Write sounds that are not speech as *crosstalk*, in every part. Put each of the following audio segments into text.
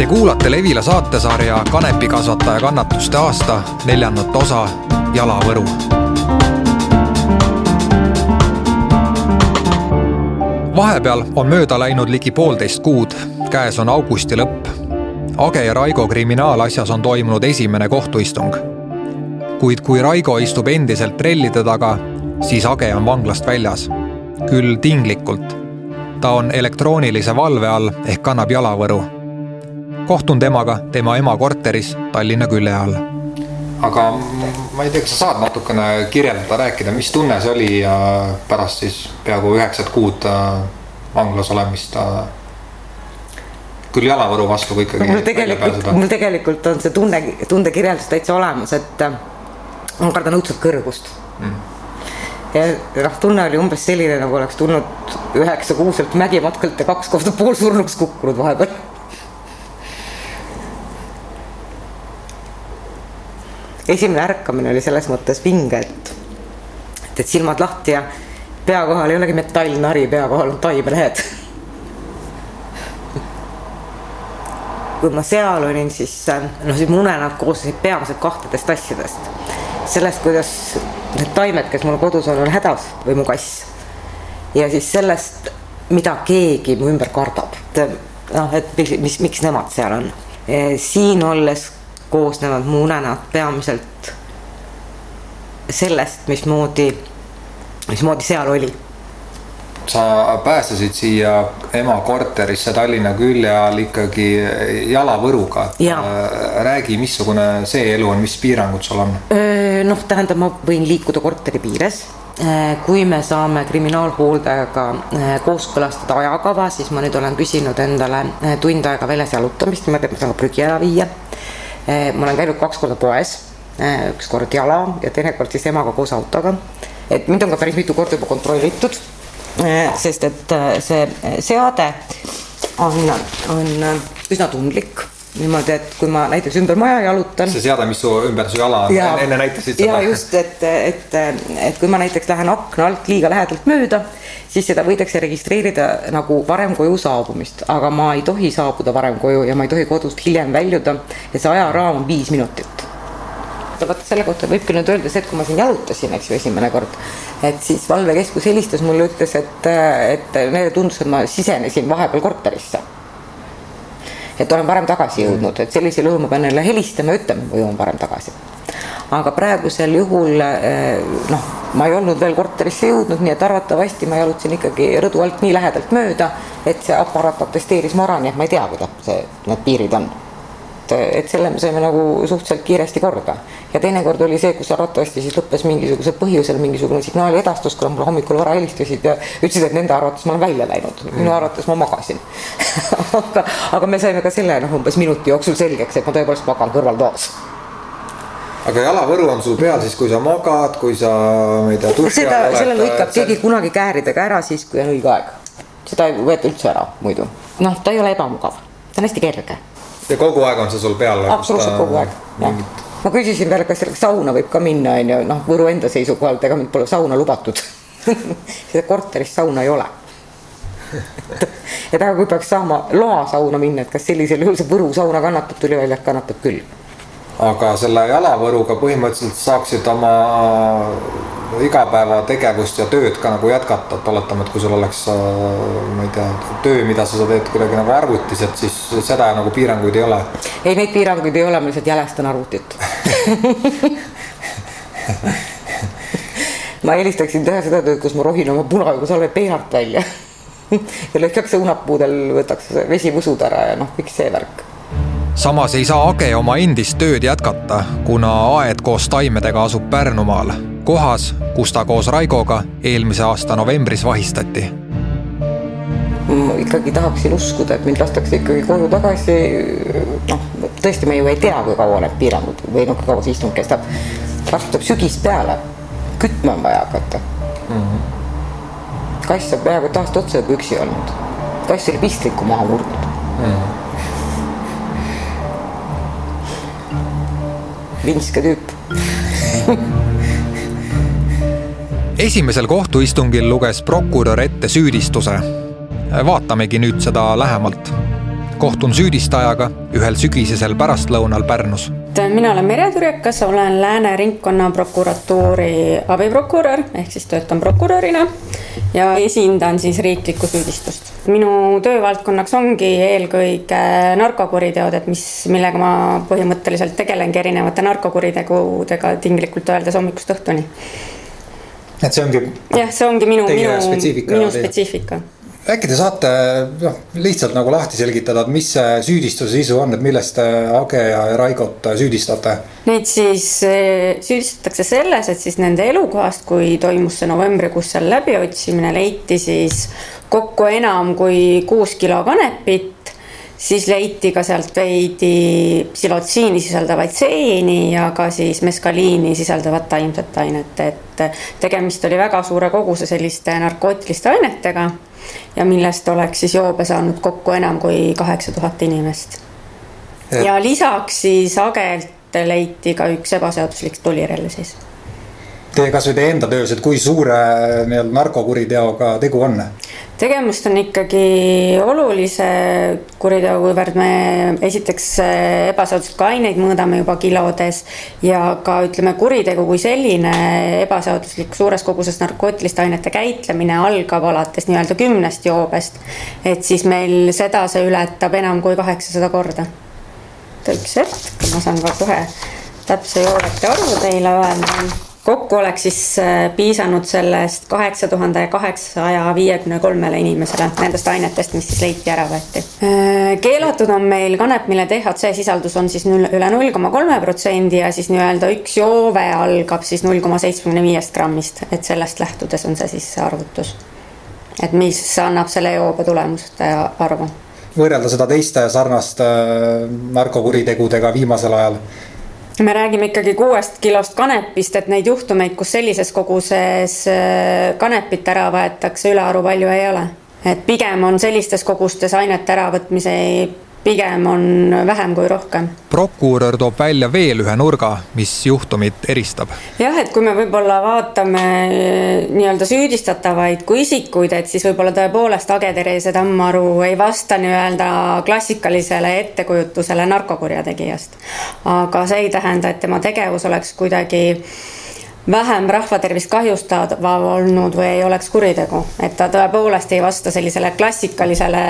Te kuulate Levila saatesarja Kanepikasvataja kannatuste aasta neljandat osa Jalavõru. vahepeal on mööda läinud ligi poolteist kuud, käes on augusti lõpp. Age ja Raigo kriminaalasjas on toimunud esimene kohtuistung. kuid kui Raigo istub endiselt trellide taga, siis Age on vanglast väljas. küll tinglikult. ta on elektroonilise valve all ehk kannab jalavõru. Kohtun temaga tema ema korteris Tallinna külje all aga ma ei tea, kas sa saad natukene kirjeldada, rääkida, mis tunne see oli ja pärast siis peaaegu üheksat kuud äh, vanglas olemist äh, küll jalavõru vastu, kui ikkagi. mul tegelikult, mul tegelikult on see tunne, tundekirjeldus täitsa olemas, et äh, ma kardan õudselt kõrgust mm. ja noh, tunne oli umbes selline, nagu oleks tulnud üheksa kuuselt mägimatkalt ja kaks korda poolsurnuks kukkunud vahepeal esimene ärkamine oli selles mõttes vinge, et, et, et silmad lahti ja pea kohal ei olegi metallnari, pea kohal on taimelehed kui ma seal olin, siis noh, siis mu unenäod koosnesid peamiselt kahtedest asjadest. sellest, kuidas need taimed, kes mul kodus on, on hädas või mu kass. ja siis sellest, mida keegi mu ümber kardab, et noh, et mis, mis, miks nemad seal on. siin olles koosnevad mu unenäod peamiselt sellest, mismoodi, mismoodi seal oli sa pääsesid siia ema korterisse Tallinna külje all ikkagi jalavõruga. Äh, räägi, missugune see elu on, mis piirangud sul on? noh, tähendab, ma võin liikuda korteri piires. Äh, kui me saame kriminaalhooldajaga äh, kooskõlastada ajakava, siis ma nüüd olen küsinud endale tund aega väljas jalutamist, niimoodi, et ma saan ka prügi ära viia ma olen käinud kaks korda poes, eh, üks kord jala ja teinekord siis emaga koos autoga. et mind on ka päris mitu korda juba kontrollitud, eh, sest et see seade on, on üsna tundlik niimoodi, et kui ma näiteks ümber maja jalutan. see seade, mis su ümber su jala on, enne näitasid seda. ja just, et, et, et kui ma näiteks lähen akna alt liiga lähedalt mööda, siis seda võidakse registreerida nagu varem koju saabumist, aga ma ei tohi saabuda varem koju ja ma ei tohi kodust hiljem väljuda ja see ajaraam on viis minutit vaata selle kohta võibki nüüd öelda see, et kui ma siin jalutasin, eks ju, esimene kord, et siis valvekeskus helistas mulle, ütles, et, et neile tundus, et ma sisenesin vahepeal korterisse et olen varem tagasi jõudnud, et sellisel juhul ma pean neile helistama ja ütlema, ma jõuan varem tagasi. aga praegusel juhul eh, noh, ma ei olnud veel korterisse jõudnud, nii et arvatavasti ma jalutasin ikkagi rõdu alt nii lähedalt mööda, et see aparaat atesteeris mu ära, nii et ma ei tea, kuidas see, need piirid on et, et selle me saime nagu suhteliselt kiiresti korda. ja teinekord oli see, kus arvatavasti siis lõppes mingisugusel põhjusel mingisugune signaali edastus, kuna mulle hommikul vara helistasid ja ütlesid, et nende arvates ma olen välja läinud, minu arvates ma magasin *laughs* aga, aga me saime ka selle noh, umbes minuti jooksul selgeks, et ma tõepoolest magan kõrvaltoas aga jalavõru on sul peal siis, kui sa magad, kui sa, ma ei tea, duši all oled. selle lõikab keegi kunagi kääridega ära siis, kui on õige aeg. seda ei võeta üldse ära muidu. noh, ta ei ole ebamugav, ta on hästi kerge ja kogu aeg on see sul peal? absoluutselt kogu aeg, jah ma küsisin veel, kas sauna võib ka minna, on ju, noh, Võru enda seisukohalt, ega mind pole sauna lubatud *laughs* seda korteris sauna ei ole *laughs* et aga kui peaks saama loa sauna minna, et kas sellisel juhul see Võru sauna kannatab, tuli välja, et kannatab küll. aga selle jalavõruga põhimõtteliselt saaksid oma igapäevategevust ja tööd ka nagu jätkata, et oletame, et kui sul oleks, äh, ma ei tea, töö, mida sa teed kuidagi nagu arvutis, et siis seda nagu piiranguid ei ole? ei, neid piiranguid ei ole, ma lihtsalt jälestan arvutit. *laughs* Ma eelistaksin teha seda tööd, kus ma rohin oma punajugusalve peenart välja. Ja lõikaks õunapuudel, võtaks vesivusud ära ja noh, kõik see värk. Samas ei saa Age oma endist tööd jätkata, kuna aed koos taimedega asub Pärnumaal, kohas, kus ta koos Raigoga eelmise aasta novembris vahistati. ma ikkagi tahaksin uskuda, et mind lastakse ikkagi koju tagasi. noh, tõesti, me ju ei tea, kui kaua need piirangud või noh, kui kaua see istung kestab. varsti tuleb sügis peale, kütma on vaja hakata mm. -hmm. kass on peaaegu et aasta otsa juba üksi olnud. kass oli pistliku maha murdnud mm. -hmm vinske tüüp esimesel kohtuistungil luges prokurör ette süüdistuse. vaatamegi nüüd seda lähemalt. kohtun süüdistajaga ühel sügisesel pärastlõunal Pärnus. mina olen Merje Turjakas, olen Lääne ringkonnaprokuratuuri abiprokurör ehk siis töötan prokurörina ja esindan siis riiklikku süüdistust. minu töövaldkonnaks ongi eelkõige narkokuriteod, et mis, millega ma põhimõtteliselt tegelengi erinevate narkokuritegudega tinglikult öeldes hommikust õhtuni. Et see ongi. jah, see ongi minu, minu, minu spetsiifika äkki te saate noh, lihtsalt nagu lahti selgitada, et mis see süüdistuse sisu on, et milles te Age ja Raigot süüdistate? Neid siis eh, süüdistatakse selles, et siis nende elukohast, kui toimus see novembrikuus seal läbiotsimine, leiti siis kokku enam kui kuus kilo kanepit siis leiti ka sealt veidi psilotsiini sisaldavaid seeni ja ka siis meskaliini sisaldavat taimset ainet, et tegemist oli väga suure koguse selliste narkootiliste ainetega ja millest oleks siis joobe saanud kokku enam kui kaheksa tuhat inimest. ja lisaks siis Agelt leiti ka üks ebaseaduslik tulirelv siis teie kasvõi teie enda töös, et kui suure nii-öelda narkokuriteoga tegu on? tegemist on ikkagi olulise kuriteo, kuivõrd me esiteks ebaseaduslikku aineid mõõdame juba kilodes ja ka ütleme, kuritegu kui selline ebaseaduslik suures koguses narkootiliste ainete käitlemine algab alates nii-öelda kümnest joobest. et siis meil seda see ületab enam kui kaheksasada korda. üks hetk, ma saan ka kohe täpse joobete arvu teile öelda kokku oleks siis äh, piisanud sellest kaheksa tuhande kaheksasaja viiekümne kolmele inimesele nendest ainetest, mis siis leiti ära võeti. Äh, keelatud on meil kanep, mille DHC sisaldus on siis üle null koma kolme protsendi ja siis nii-öelda üks joove algab siis null koma seitsmekümne viiest grammist, et sellest lähtudes on see siis see arvutus. et mis annab selle joobe tulemuste arvu võrrelda seda teiste sarnaste äh, narkokuritegudega viimasel ajal me räägime ikkagi kuuest kilost kanepist, et neid juhtumeid, kus sellises koguses äh, kanepit ära võetakse, ülearu palju ei ole. et pigem on sellistes kogustes ainete äravõtmise pigem on vähem kui rohkem. prokurör toob välja veel ühe nurga, mis juhtumit eristab. jah, et kui me võib-olla vaatame eh, nii-öelda süüdistatavaid kui isikuid, et siis võib-olla tõepoolest Age-Therese Tammaru ei vasta nii-öelda klassikalisele ettekujutusele narkokurjategijast. aga see ei tähenda, et tema tegevus oleks kuidagi vähem rahvatervist kahjustav olnud või ei oleks kuritegu, et ta tõepoolest ei vasta sellisele klassikalisele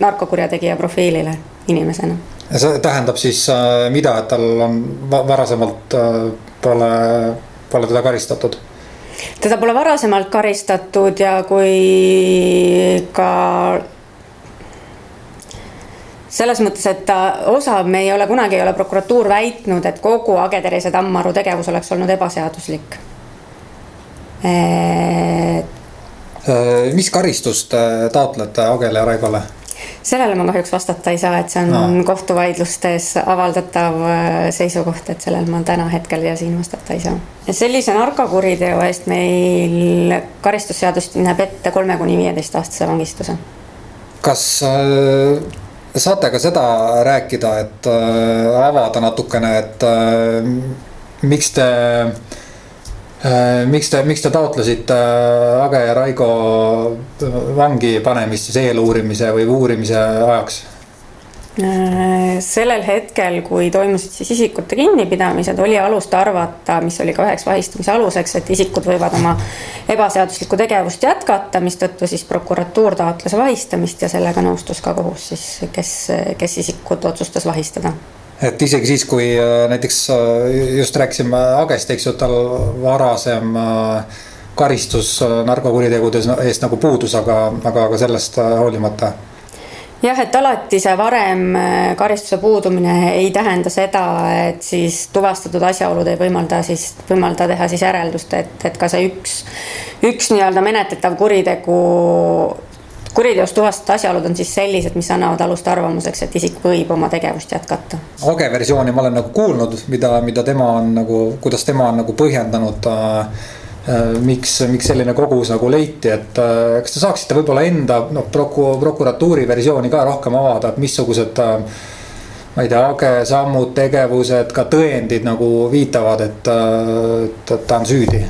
narkokurjategija profiilile inimesena. ja see tähendab siis äh, mida, et tal on varasemalt äh, pole, pole teda karistatud? teda pole varasemalt karistatud ja kui ka selles mõttes, et ta osa, me ei ole kunagi, ei ole prokuratuur väitnud, et kogu Age-Terese Tammaru tegevus oleks olnud ebaseaduslik et.... mis karistust taotlete Agele Raigole? Sellele ma kahjuks vastata ei saa, et see on no. kohtuvaidlustes avaldatav äh, seisukoht, et sellel ma täna hetkel ja siin vastata ei saa. sellise narkokuriteo eest meil karistusseadust näeb ette kolme kuni viieteist aastase vangistuse. kas äh, saate ka seda rääkida, et äh, avada natukene, et äh, miks te Äh, miks te, miks te taotlesite äh, Age ja Raigo vangi panemist siis eeluurimise või uurimise ajaks? Äh, sellel hetkel, kui toimusid siis isikute kinnipidamised, oli alust arvata, mis oli ka üheks vahistamise aluseks, et isikud võivad oma ebaseaduslikku tegevust jätkata, mistõttu siis prokuratuur taotles vahistamist ja sellega nõustus ka kohus siis, kes, kes isikut otsustas vahistada et isegi siis, kui äh, näiteks äh, just rääkisime Agest, eks ju, tal varasem äh, karistus narkokuritegude eest nagu puudus, aga, aga, aga sellest hoolimata. Jah, et alati see varem karistuse puudumine ei tähenda seda, et siis tuvastatud asjaolud ei võimalda siis, võimalda teha siis järeldust, et, et ka see üks, üks nii-öelda menetletav kuritegu kuriteos tuvastatud asjaolud on siis sellised, mis annavad alust arvamuseks, et isik võib oma tegevust jätkata. Age versiooni ma olen nagu kuulnud, mida, mida tema on nagu, kuidas tema on nagu põhjendanud äh, äh miks, miks selline kogus nagu leiti, et äh, kas te saaksite võib-olla enda noh, proku-, prokuratuuri versiooni ka rohkem avada, et missugused äh, ma ei tea, Age sammud, tegevused, ka tõendid nagu viitavad, et, et ta on süüdi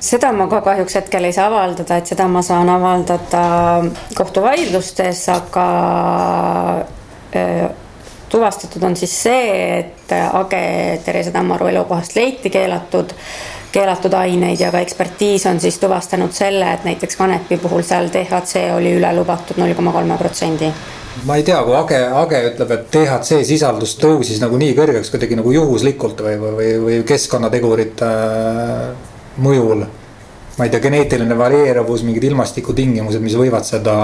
seda ma ka kahjuks hetkel ei saa avaldada, et seda ma saan avaldada kohtuvaidlustes, aga tuvastatud on siis see, et Age Therese Tammaru elukohast leiti keelatud, keelatud aineid ja ka ekspertiis on siis tuvastanud selle, et näiteks kanepi puhul seal DHC oli üle lubatud null koma kolme protsendi. Ma ei tea, kui Age, Age ütleb, et DHC sisaldus tõusis nagu nii kõrgeks kuidagi nagu juhuslikult või, või, või keskkonnategurite äh, mõjul. ma ei tea, geneetiline varieeruvus, mingid ilmastikutingimused, mis võivad seda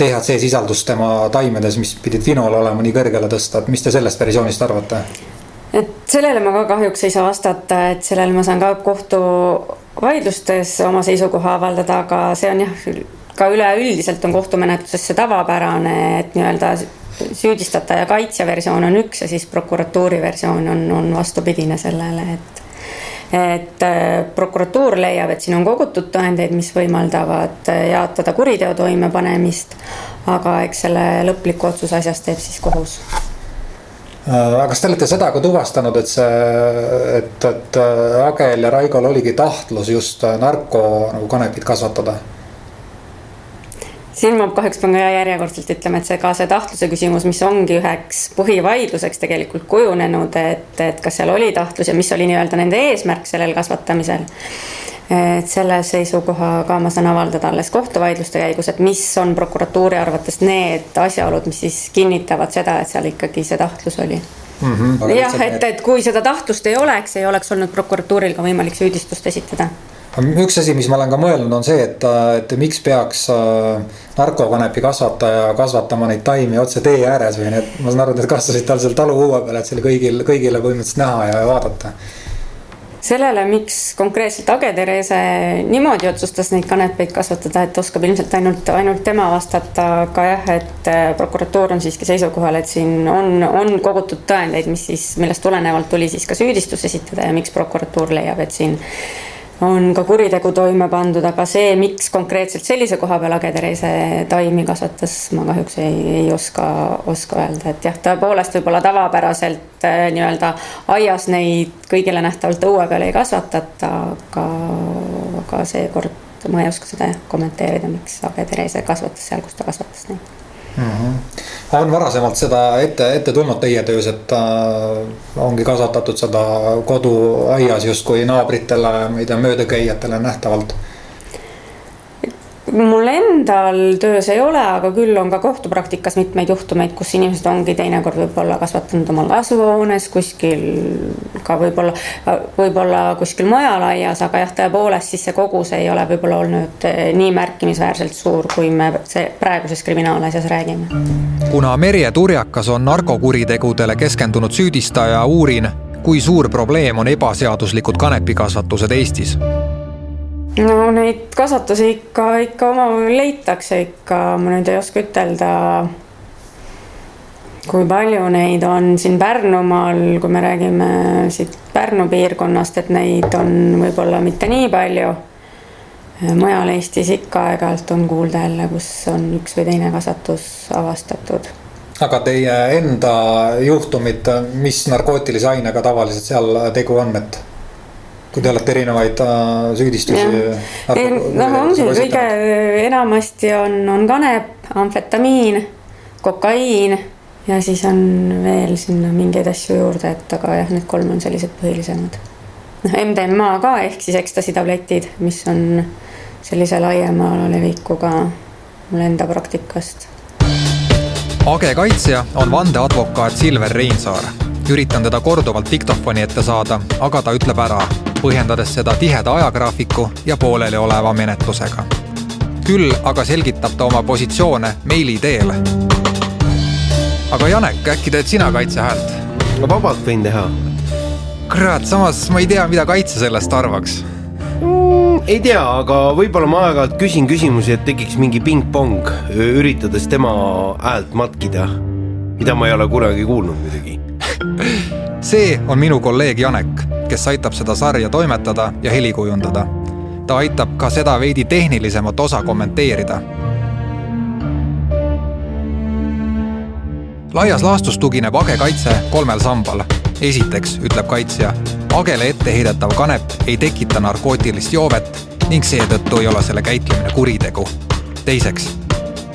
DHC sisaldust tema taimedes, mis pidid vinol olema nii kõrgele tõsta, et mis te sellest versioonist arvate? et sellele ma ka kahjuks ei saa vastata, et sellele ma saan ka kohtuvaidlustes oma seisukoha avaldada, aga see on jah, ka üleüldiselt on kohtumenetluses see tavapärane, et nii-öelda süüdistataja kaitsja versioon on üks ja siis prokuratuuri versioon on, on vastupidine sellele, et et äh, prokuratuur leiab, et siin on kogutud tõendeid, mis võimaldavad äh, jaotada kuriteo toimepanemist, aga eks selle lõpliku otsuse asjast teeb siis kohus äh, aga kas te olete seda ka tuvastanud, et see, et, et Agel ja Raigol oligi tahtlus just narko nagu kanepit kasvatada? Siin ma kahjuks pean ka järjekordselt ütlema, et see ka see tahtluse küsimus, mis ongi üheks põhivaidluseks tegelikult kujunenud, et, et kas seal oli tahtlus ja mis oli nii-öelda nende eesmärk sellel kasvatamisel. et selle seisukoha ka ma saan avaldada alles kohtuvaidluste käigus, et mis on prokuratuuri arvates need asjaolud, mis siis kinnitavad seda, et seal ikkagi see tahtlus oli mm. -hmm. jah, et, et kui seda tahtlust ei oleks, ei oleks olnud prokuratuuril ka võimalik süüdistust esitada üks asi, mis ma olen ka mõelnud, on see, et, et miks peaks äh, narkokanepi kasvataja kasvatama neid taimi otse tee ääres või need, ma saan aru, need kasvasid tal seal taluõue peal, et see oli kõigil, kõigile põhimõtteliselt näha ja vaadata. Sellele, miks konkreetselt Age Therese niimoodi otsustas neid kanepeid kasvatada, et oskab ilmselt ainult, ainult tema vastata, aga jah, et äh, prokuratuur on siiski seisukohal, et siin on, on kogutud tõendeid, mis siis, millest tulenevalt tuli siis ka süüdistus esitada ja miks prokuratuur leiab, et siin on ka kuritegu toime pandud, aga see, miks konkreetselt sellise koha peal Age-Therese taimi kasvatas, ma kahjuks ei, ei oska, oska öelda, et jah, tõepoolest võib-olla tavapäraselt äh, nii-öelda aias neid kõigile nähtavalt õue peal ei kasvatata, aga, aga seekord ma ei oska seda kommenteerida, miks Age-Therese kasvatas seal, kus ta kasvatas neid mm. -hmm on varasemalt seda ette, ette tulnud teie töös, et äh, ongi kasvatatud seda koduaias justkui naabritele, ma ei tea, möödakäijatele nähtavalt mul endal töös ei ole, aga küll on ka kohtupraktikas mitmeid juhtumeid, kus inimesed ongi teinekord võib-olla kasvatanud omal kasvuhoones kuskil ka võib-olla, võib-olla kuskil mujal aias, aga jah, tõepoolest siis see kogus ei ole võib-olla olnud eh, nii märkimisväärselt suur, kui me see praeguses kriminaalasjas räägime. kuna Merje Turjakas on narkokuritegudele keskendunud süüdistaja, uurin, kui suur probleem on ebaseaduslikud kanepikasvatused Eestis no neid kasvatusi ikka, ikka omavahel leitakse ikka, ma nüüd ei oska ütelda, kui palju neid on siin Pärnumaal, kui me räägime siit Pärnu piirkonnast, et neid on võib-olla mitte nii palju. mujal Eestis ikka aeg-ajalt on kuulda jälle, kus on üks või teine kasvatus avastatud aga teie enda juhtumid, mis narkootilise ainega tavaliselt seal tegu on, et kui te olete erinevaid äh, süüdistusi. noh, ongi kõige enamasti on, on kanep, amfetamiin, kokaiin ja siis on veel sinna mingeid asju juurde, et aga jah, need kolm on sellised põhilisemad. noh, MDMA ka ehk siis ekstasi tabletid, mis on sellise laiema levikuga mul enda praktikast. Age kaitsja on vandeadvokaat Silver Reinsaar. üritan teda korduvalt diktofoni ette saada, aga ta ütleb ära põhjendades seda tiheda ajagraafiku ja poolelioleva menetlusega. küll aga selgitab ta oma positsioone meili teel. aga Janek, äkki teed sina kaitsehäält? ma vabalt võin teha. kurat, samas ma ei tea, mida kaitse sellest arvaks mm,. ei tea, aga võib-olla ma aeg-ajalt küsin küsimusi, et tekiks mingi pingpong, üritades tema häält matkida, mida ma ei ole kunagi kuulnud muidugi *laughs* see on minu kolleeg Janek kes aitab seda sarja toimetada ja heli kujundada. ta aitab ka seda veidi tehnilisemat osa kommenteerida. laias laastus tugineb age kaitse kolmel sambal. esiteks ütleb kaitsja, agele etteheidetav kanep ei tekita narkootilist joovet ning seetõttu ei ole selle käitlemine kuritegu. teiseks,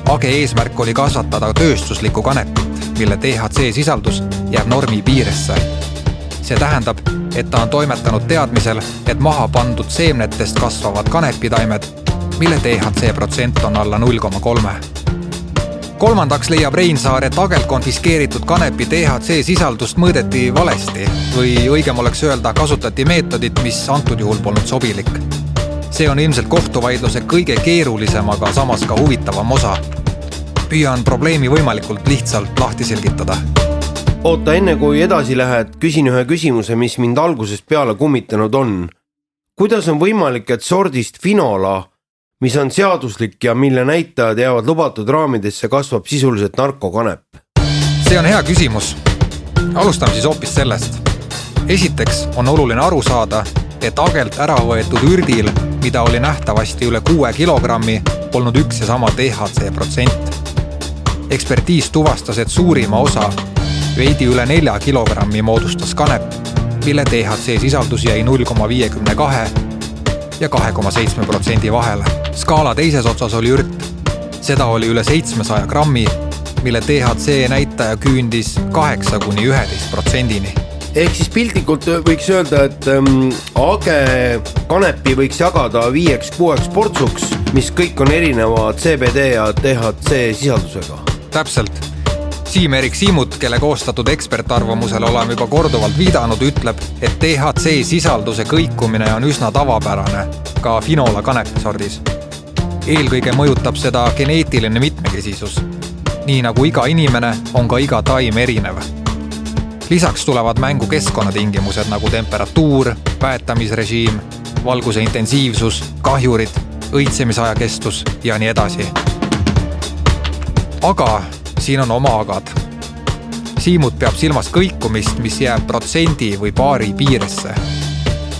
Age eesmärk oli kasvatada tööstuslikku kanepit, mille DHC sisaldus jääb normi piiresse. See tähendab, et ta on toimetanud teadmisel, et maha pandud seemnetest kasvavad kanepitaimed, mille DHC protsent on alla null koma kolme kolmandaks leiab Reinsaar, et agelt konfiskeeritud kanepi DHC sisaldust mõõdeti valesti või õigem oleks öelda, kasutati meetodit, mis antud juhul polnud sobilik. see on ilmselt kohtuvaidluse kõige keerulisem, aga samas ka huvitavam osa. püüan probleemi võimalikult lihtsalt lahti selgitada. Oota, enne kui edasi lähed, küsin ühe küsimuse, mis mind algusest peale kummitanud on. kuidas on võimalik, et sordist Finola mis on seaduslik ja mille näitajad jäävad lubatud raamidesse, kasvab sisuliselt narkokanep? see on hea küsimus. alustame siis hoopis sellest. esiteks on oluline aru saada, et agelt ära võetud ürdil, mida oli nähtavasti üle kuue kilogrammi, polnud üks ja sama DHC protsent. ekspertiis tuvastas, et suurima osa, veidi üle nelja kilogrammi moodustas kanep, mille DHC sisaldus jäi null koma viiekümne kahe ja kahe koma seitsme protsendi vahele. skaala teises otsas oli ürt. seda oli üle seitsmesaja grammi, mille DHC näitaja küündis kaheksa kuni üheteist protsendini ehk siis piltlikult võiks öelda, et ähm, age kanepi võiks jagada viieks-kuueks portsuks, mis kõik on erineva CBD ja DHC sisaldusega. täpselt Siim-Erik Siimut, kelle koostatud ekspertarvamusele oleme juba korduvalt viidanud, ütleb, et DHC sisalduse kõikumine on üsna tavapärane ka finola kanepsordis. eelkõige mõjutab seda geneetiline mitmekesisus. nii nagu iga inimene, on ka iga taim erinev. lisaks tulevad mängu keskkonnatingimused nagu temperatuur, väetamisrežiim, valguse intensiivsus, kahjurid, õitsemisaja kestus ja nii edasi. aga siin on oma agad. Siimut peab silmas kõikumist, mis jääb protsendi või paari piiresse.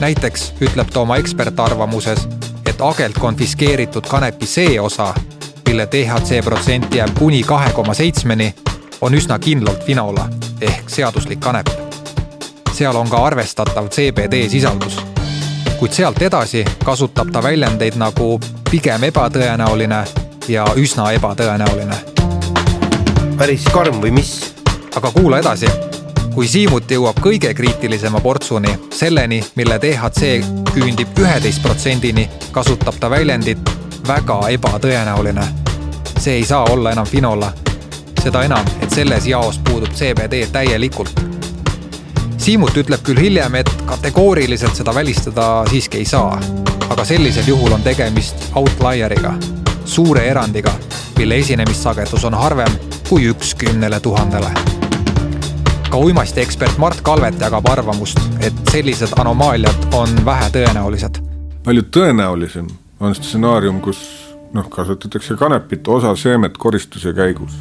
näiteks ütleb ta oma ekspertarvamuses, et agelt konfiskeeritud kanepi see osa, mille DHC protsent jääb kuni kahe koma seitsmeni, on üsna kindlalt finola ehk seaduslik kanep. seal on ka arvestatav CBD sisaldus. kuid sealt edasi kasutab ta väljendeid nagu pigem ebatõenäoline ja üsna ebatõenäoline päris karm või mis? aga kuula edasi. kui Siimut jõuab kõige kriitilisema portsuni, selleni, mille DHC küündib üheteist protsendini, kasutab ta väljendit väga ebatõenäoline. see ei saa olla enam finola. seda enam, et selles jaos puudub CBD täielikult. Siimut ütleb küll hiljem, et kategooriliselt seda välistada siiski ei saa, aga sellisel juhul on tegemist outlier'iga, suure erandiga, mille esinemissagedus on harvem kui üks kümnele tuhandele. ka uimastiekspert Mart Kalvet jagab arvamust, et sellised anomaaliad on vähetõenäolised. palju tõenäolisem on stsenaarium, kus noh, kasvatatakse kanepit osa seemet koristuse käigus,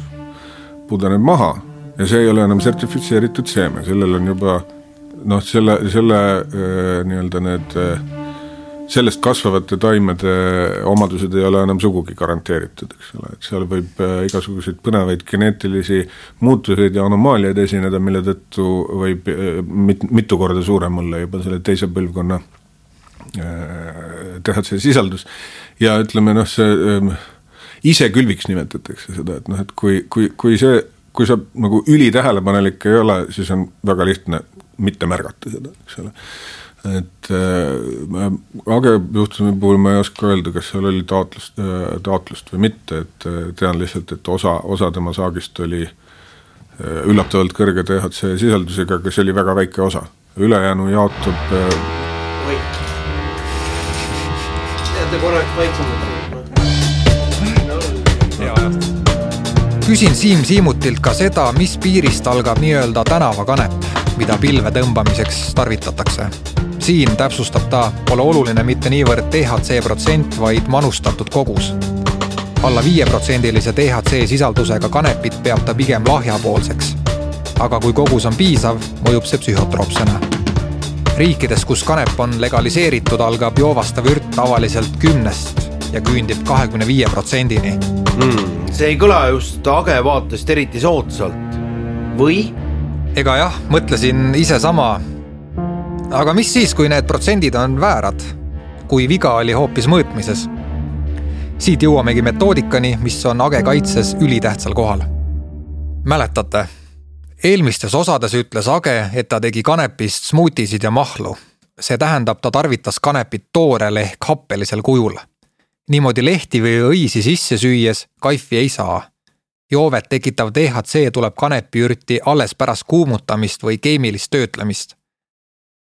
pudeneb maha ja see ei ole enam sertifitseeritud seeme, sellel on juba noh, selle, selle äh, nii-öelda need äh, sellest kasvavate taimede omadused ei ole enam sugugi garanteeritud, eks ole, et seal võib äh, igasuguseid põnevaid geneetilisi muutuseid ja anomaaliaid esineda, mille tõttu võib äh, mit-, mitu korda suurem olla juba selle teise põlvkonna äh, sisaldus. ja ütleme noh, see ähm, isekülviks nimetatakse seda, et noh, et kui, kui, kui see, kui sa nagu ülitähelepanelik ei ole, siis on väga lihtne mitte märgata seda, eks ole et äh, Age juhtumi puhul ma ei oska öelda, kas seal oli taotlust äh,, taotlust või mitte, et äh, tean lihtsalt, et osa, osa tema saagist oli äh, üllatavalt kõrge DHC sisaldusega, aga see oli väga väike osa, ülejäänu jaotub äh.... Vait. jääte korraks vaiksemaks küsin Siim Siimutilt ka seda, mis piirist algab nii-öelda tänavakanep, mida pilve tõmbamiseks tarvitatakse siin, täpsustab ta, pole oluline mitte niivõrd DHC protsent, vaid manustatud kogus. alla viieprotsendilise DHC sisaldusega kanepit peab ta pigem lahjapoolseks. aga kui kogus on piisav, mõjub see psühhotroopsena. riikides, kus kanep on legaliseeritud, algab joovastav ürt tavaliselt kümnest ja küündib kahekümne viie protsendini mm,. see ei kõla just age vaatest eriti soodsalt, või? ega jah, mõtlesin ise sama aga mis siis, kui need protsendid on väärad? kui viga oli hoopis mõõtmises? siit jõuamegi metoodikani, mis on age kaitses ülitähtsal kohal. mäletate, eelmistes osades ütles Age, et ta tegi kanepist smuutisid ja mahlu. see tähendab, ta tarvitas kanepit toorel ehk happelisel kujul. niimoodi lehti või õisi sisse süües kaifi ei saa. joovet tekitav DHC tuleb kanepiürti alles pärast kuumutamist või keemilist töötlemist.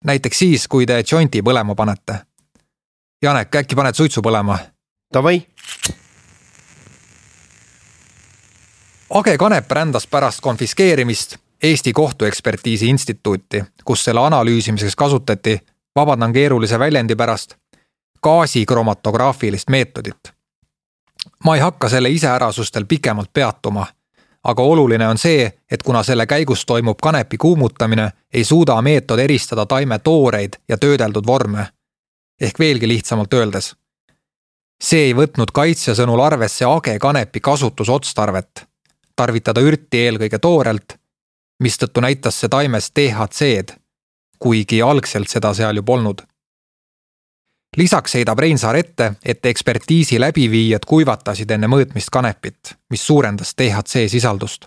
Näiteks siis, kui te jointi põlema panete. Janek, äkki paned suitsu põlema? Davai. Age Kanep rändas pärast konfiskeerimist Eesti Kohtuekspertiisi Instituuti, kus selle analüüsimiseks kasutati, vabandan keerulise väljendi pärast, gaasikromatograafilist meetodit. ma ei hakka selle iseärasustel pikemalt peatuma, aga oluline on see, et kuna selle käigus toimub kanepi kuumutamine, ei suuda meetod eristada taime tooreid ja töödeldud vorme. ehk veelgi lihtsamalt öeldes see ei võtnud kaitsja sõnul arvesse age kanepi kasutusotstarvet, tarvitada ürti eelkõige toorelt, mistõttu näitas see taimes DHC-d, kuigi algselt seda seal ju polnud. Lisaks heidab Reinsaar ette, et ekspertiisi läbiviijad kuivatasid enne mõõtmist kanepit, mis suurendas DHC sisaldust.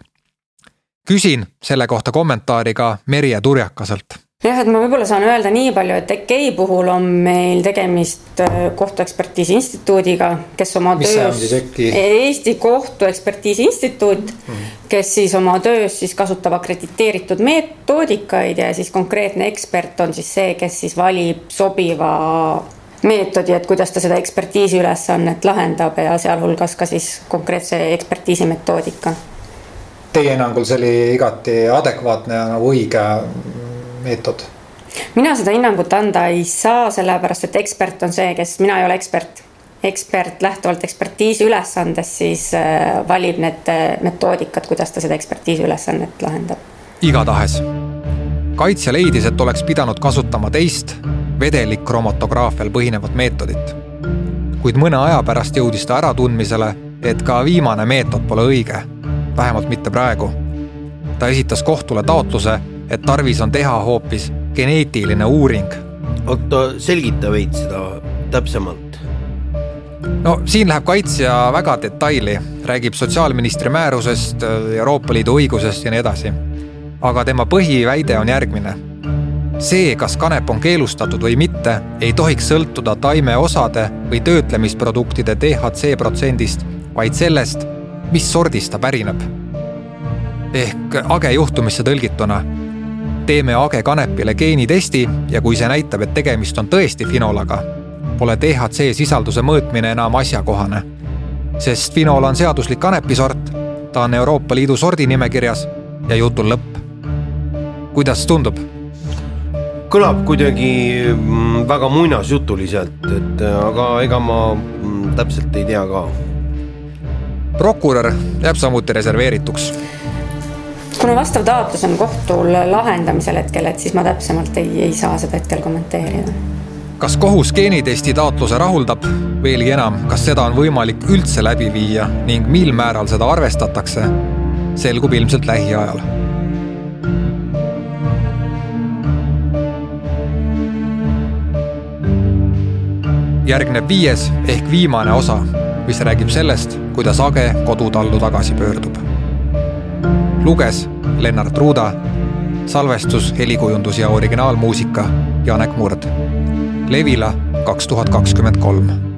küsin selle kohta kommentaari ka Merje Turjakaselt jah, et ma võib-olla saan öelda nii palju, et EKEI puhul on meil tegemist äh, kohtuekspertiisi instituudiga, kes oma Mis töös, Eesti Kohtuekspertiisi Instituut mm, -hmm. kes siis oma töös siis kasutab akrediteeritud metoodikaid ja siis konkreetne ekspert on siis see, kes siis valib sobiva meetodi, et kuidas ta seda ekspertiisi ülesannet lahendab ja sealhulgas ka siis konkreetse ekspertiisi metoodika. Teie hinnangul see oli igati adekvaatne ja nagu õige meetod? mina seda hinnangut anda ei saa, sellepärast et ekspert on see, kes, mina ei ole ekspert. ekspert lähtuvalt ekspertiisi ülesandest siis äh, valib need äh, metoodikad, kuidas ta seda ekspertiisi ülesannet lahendab. igatahes, kaitsja leidis, et oleks pidanud kasutama teist vedelikromatograafial põhinevat meetodit. kuid mõne aja pärast jõudis ta äratundmisele, et ka viimane meetod pole õige, vähemalt mitte praegu. ta esitas kohtule taotluse et tarvis on teha hoopis geneetiline uuring. oota, selgita veits seda täpsemalt. no siin läheb kaitsja väga detaili, räägib sotsiaalministri määrusest, Euroopa Liidu õigusest ja nii edasi. aga tema põhiväide on järgmine. See, kas kanep on keelustatud või mitte, ei tohiks sõltuda taimeosade või töötlemisproduktide DHC protsendist, vaid sellest, mis sordist ta pärineb ehk age juhtumisse tõlgituna teeme age kanepile geenitesti ja kui see näitab, et tegemist on tõesti finolaga, pole DHC sisalduse mõõtmine enam asjakohane. sest finol on seaduslik kanepisort, ta on Euroopa Liidu sordinimekirjas ja jutul lõpp. kuidas tundub? Kõlab kuidagi mm, väga muinasjutuliselt, et aga ega ma mm, täpselt ei tea ka. prokurör jääb samuti reserveerituks kuna vastav taotlus on kohtul lahendamisel hetkel, et siis ma täpsemalt ei, ei saa seda hetkel kommenteerida. kas kohus geenitesti taotluse rahuldab, veelgi enam, kas seda on võimalik üldse läbi viia ning mil määral seda arvestatakse, selgub ilmselt lähiajal järgneb viies ehk viimane osa, mis räägib sellest, kuidas Age kodutallu tagasi pöördub. luges Lennart Ruuda, salvestus, helikujundus ja originaalmuusika Janek Murd. Levila kaks tuhat kakskümmend kolm